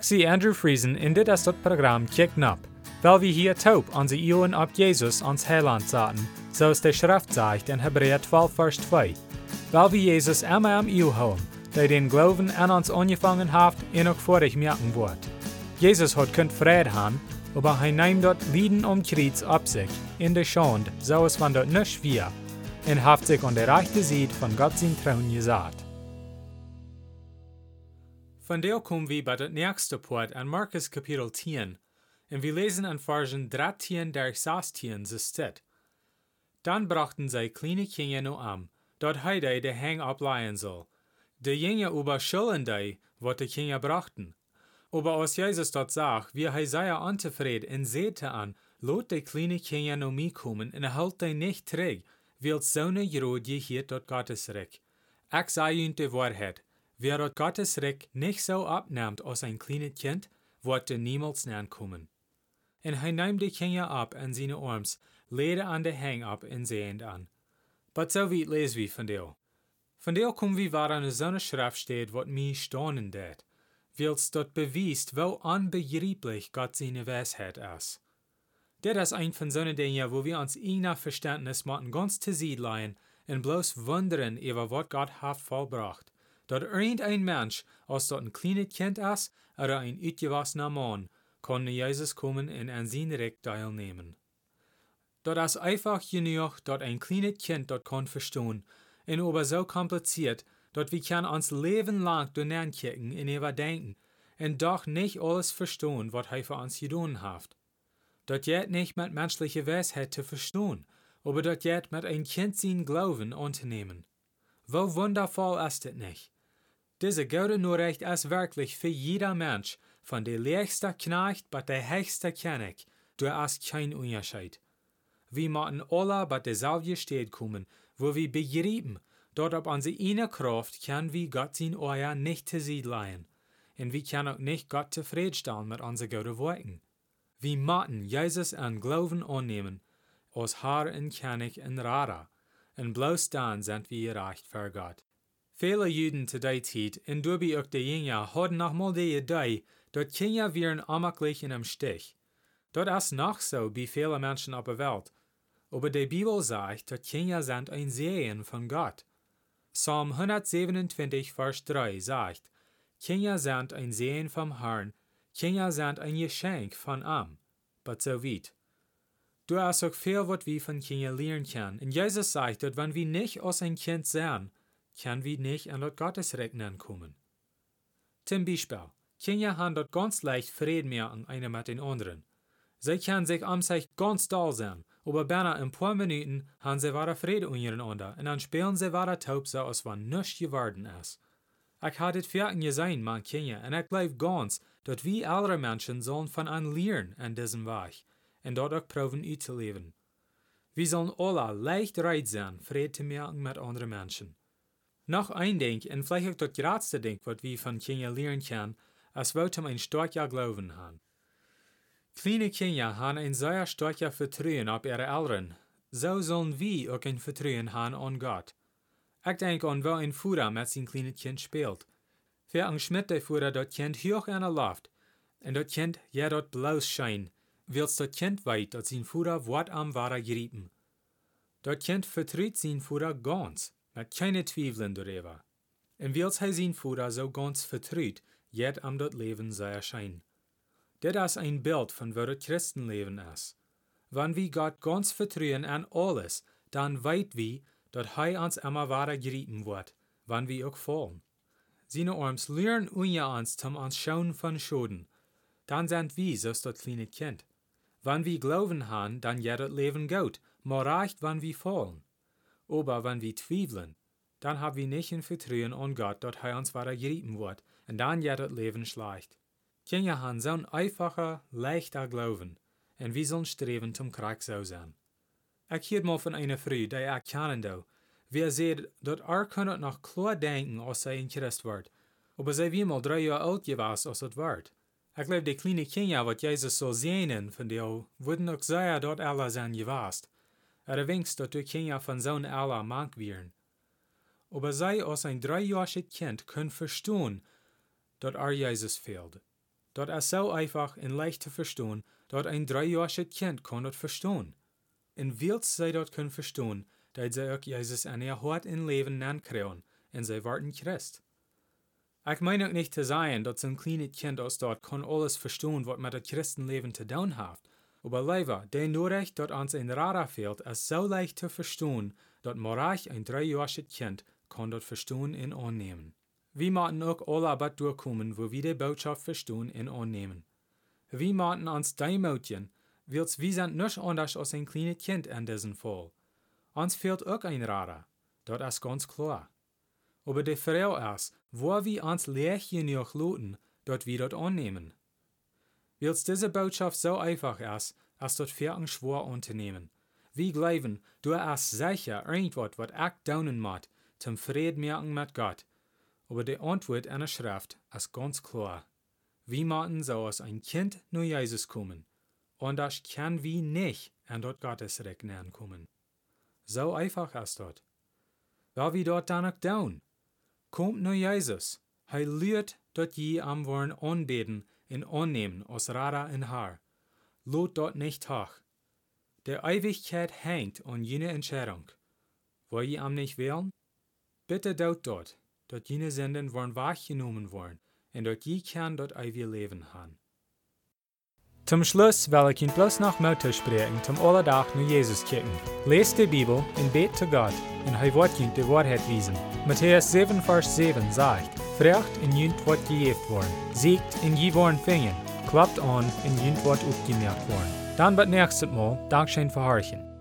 Zie Andrew Friesen in dit is dat programma Kick Nap, weil wir hier taub an sie Ioen ab Jesus ans Heiland zaten, so es der Schrift sagt in Hebräer 12, Vers 2. Weil wir Jesus immer am Iu haben, der den Glauben an uns angefangen hat, ihn auch vor ich merken wird. Jesus hat könnt Frieden haben, aber er nimmt dort Lieden um Kreuz ab sich, in der Schande, so es von dort nicht wir, und hat sich an der rechten Seite von Gott sein Trauen gesagt. Von der kommen wir bei der nächsten Part an Markus Kapitel 10, und wir lesen an Versen 13 durch 16 so steht. Dann brachten sie kleine Kinder nur an, dort heide der Hang ableihen soll. Die Jünger überschulden die, was die Kinder brachten. Aber als Jesus dort sagt, wie er sei unzufrieden und sehte an, lot die kleine Kinder nur mir kommen und halt die nicht träg, weil so eine Jrode hier dort Gottes Reck. Sage ihnen die Wahrheit, wer Gottes Reck nicht so abnimmt als ein kleines Kind, wird niemals kommen. Und er nahm die Kinder ab an seine Arms, lede an der Hang ab und sehend an. Aber so weit lesen wir von dir. Von dir kommen wir war an so eine Schrift steht, wat mir staunen det, weil's dort bewiest, wo unbegreiflich Gott seine Weisheit ist. Das ist ein von so Dingen, wo wir uns in Verständnis machen, ganz zu Sied leihen und bloß wundern über was Gott hat vollbracht. Dort irgendein Mensch, als dort ein kleines Kind ist oder ein utgewachsener Mann, kann Jesus kommen und an sein Recht teilnehmen. Dort ist einfach genug, dort ein kleines Kind dort kann verstehen, und aber so kompliziert, dort wir kann uns Leben lang durchkicken und überdenken, und doch nicht alles verstehen, was er für uns getan hat. Dort jet nicht mit menschlicher Weisheit zu verstehen, aber dort jet mit ein Kind sein Glauben anzunehmen. Wo wundervoll ist es nicht? Diese gute Nachricht ist wirklich für jeder Mensch, von der letzte Knecht bis der höchste König, du hast kein Unterschied. Wir müssen alle bei derselben Stadt kommen, wo wir begreifen, dort ob unsere eine Kraft kann wir Gott sein Euer nicht zu sie leihen. Und wir können auch nicht Gott zufriedenstellen mit unseren guten Worten. Wir müssen Jesus an Glauben annehmen, als Herr und König und Rara, und bloß dann sind wir gerecht für Gott. Viele Juden zu der Zeit, und durch auch die Jünger, hatten noch mal die Idee, dort Kinder wären amaglich in einem Stich. Dort ist noch so bei vielen Menschen auf der Welt. Aber die Bibel sagt, dass Kinder sind ein Sehen von Gott. Psalm 127, Vers 3 sagt, Kinder sind ein Sehen vom Herrn, Kinder sind ein Geschenk von ihm. Aber so weit. Du hast auch viel, was wir von Kindern lernen können. Und Jesus sagt, dass wenn wir nicht als ein Kind sehen, können wir nicht an dort Gottes Rechnen kommen. Zum Beispiel, Kinder haben dort ganz leicht Frieden merken, einer mit den anderen. Sie können sich am sich ganz doll sein, aber beinahe in paar Minuten haben sie wieder Frieden untereinander und dann spielen sie wieder taub so, als wenn nichts geworden ist. Ich hatte es fertig gesehen, mein Kinder, und ich glaube ganz, dass wir andere Menschen sollen von an lernen an diesem Weg und dort auch proben auszuleben. Wir sollen alle leicht reit sein, Frieden zu merken mit anderen Menschen. Noch ein Ding, und vielleicht auch das größte Ding, was wir von Kindern lernen können, ist, wo wir ein starker Glauben haben. Kleine Kinder haben ein sehr starker Vertrauen auf ihre Eltern. So sollen wir auch ein Vertrauen haben an Gott. Ich denke an, wo ein Vater mit seinem kleinen Kind spielt. Für ein Schmidt der Vater das Kind hoch in der Luft, und das Kind ja dort bloß scheint, weil das Kind weiß, dass sein Vater Wort am Wahrer gerieben. Das Kind vertritt sein Vater ganz, mit keine Zweifeln darüber. Und weil er sein Vater so ganz vertritt, jet am dort Leben sei erscheinen. Das ist ein Bild von das Christenleben ist. Wenn wir Gott ganz vertrauen an alles, dann weit wir, dass er uns immer weiter gerieben wird, wenn wir auch fallen. Seine Arms lernen unja uns zum uns schauen von Schulden. Dann sind wir so das kleine Kind. Wenn wir Glauben haben, dann das Leben gut, mal reicht, wenn wir fallen. Aber wenn wir zweifeln, dann haben wir nicht ein Vertrauen an Gott, dass er uns weiter gerieben wird, und dann ja das Leben schleicht. Kinder haben so ein einfacher, leichter Glauben, und wir sollen streben zum Krieg so sein. Ich hielt mal von einer Frau, die ich kenne, wie sie dass er könnt noch klar denken, als sie ein Christ wird, aber sie wie mal drei Jahre alt gewesen, als es wird. Ich glaube, die kleinen Kinder, was Jesus so sehen von dir, würden auch sehr dort alle sein gewesen. Er winkt, dass die Kinder von so einer aller mank wären. Aber sie als ein dreijähriges Kind können verstehen, dass er Jesus fehlt. dort es so einfach und leicht zu verstehen, dort ein dreijähriges Kind kann dort verstehen. Und wils sie dort können verstehen, dat sie auch Jesus an ihr Hort in Leben nankriegen, und sie warten Christ. Ich meine auch nicht zu sagen, dass ein kleines Kind aus dort kann alles verstehen, was mit dem Christenleben zu tun hat. Aber leider, der Norrecht, dort uns ein Radar fehlt, ist so leicht zu verstehen, dass morach ein dreijähriges Kind kann dort verstehen und annehmen. Wir müssen auch alle aber durchkommen, wo wir die Botschaft verstehen und annehmen. Wir müssen uns demütigen, weil wir sind nicht anders als ein kleines Kind in diesem Fall. Uns fehlt auch ein Radar, das ist ganz klar. Aber die Frage ist, wo wir uns Lehrchen noch loten, dort wir dort annehmen. Weil diese Botschaft so einfach ist, als dort für schwor unternehmen. Wir glauben, du hast sicher irgendwas, was ich daunen muss, zum Frieden merken mit Gott. Aber die Antwort in der Schrift ist ganz klar. Wir müssen so als ein Kind nur Jesus kommen. Und das kann wir nicht an dort Gottes Reich kommen. So einfach ist dort. Weil wir dort dann auch down. Kommt nur Jesus. Hij leert dat je am wollen anbeten und annehmen aus Rada in Haar. Lot dort nicht hoch. Der Ewigkeit hängt an jene Entscheidung. Wollt je am nicht wählen? Bitte dort dort, dort jene Senden wollen wahrgenommen worden und dort je kann dort ewige Leben haben. Zum Schluss will ich Ihnen bloß noch Mutter sprechen, zum Allerdach nur Jesus kicken. Lest die Bibel und bet zu Gott, und er wird die Wahrheit wiesen. Matthäus 7, Vers 7 sagt, Frecht in Jünt wird gejeft worden, siegt in je worden fingen, klappt an in Jünt wird aufgemerkt worden. Dann wird nächstes Mal Dankeschön für Horchen.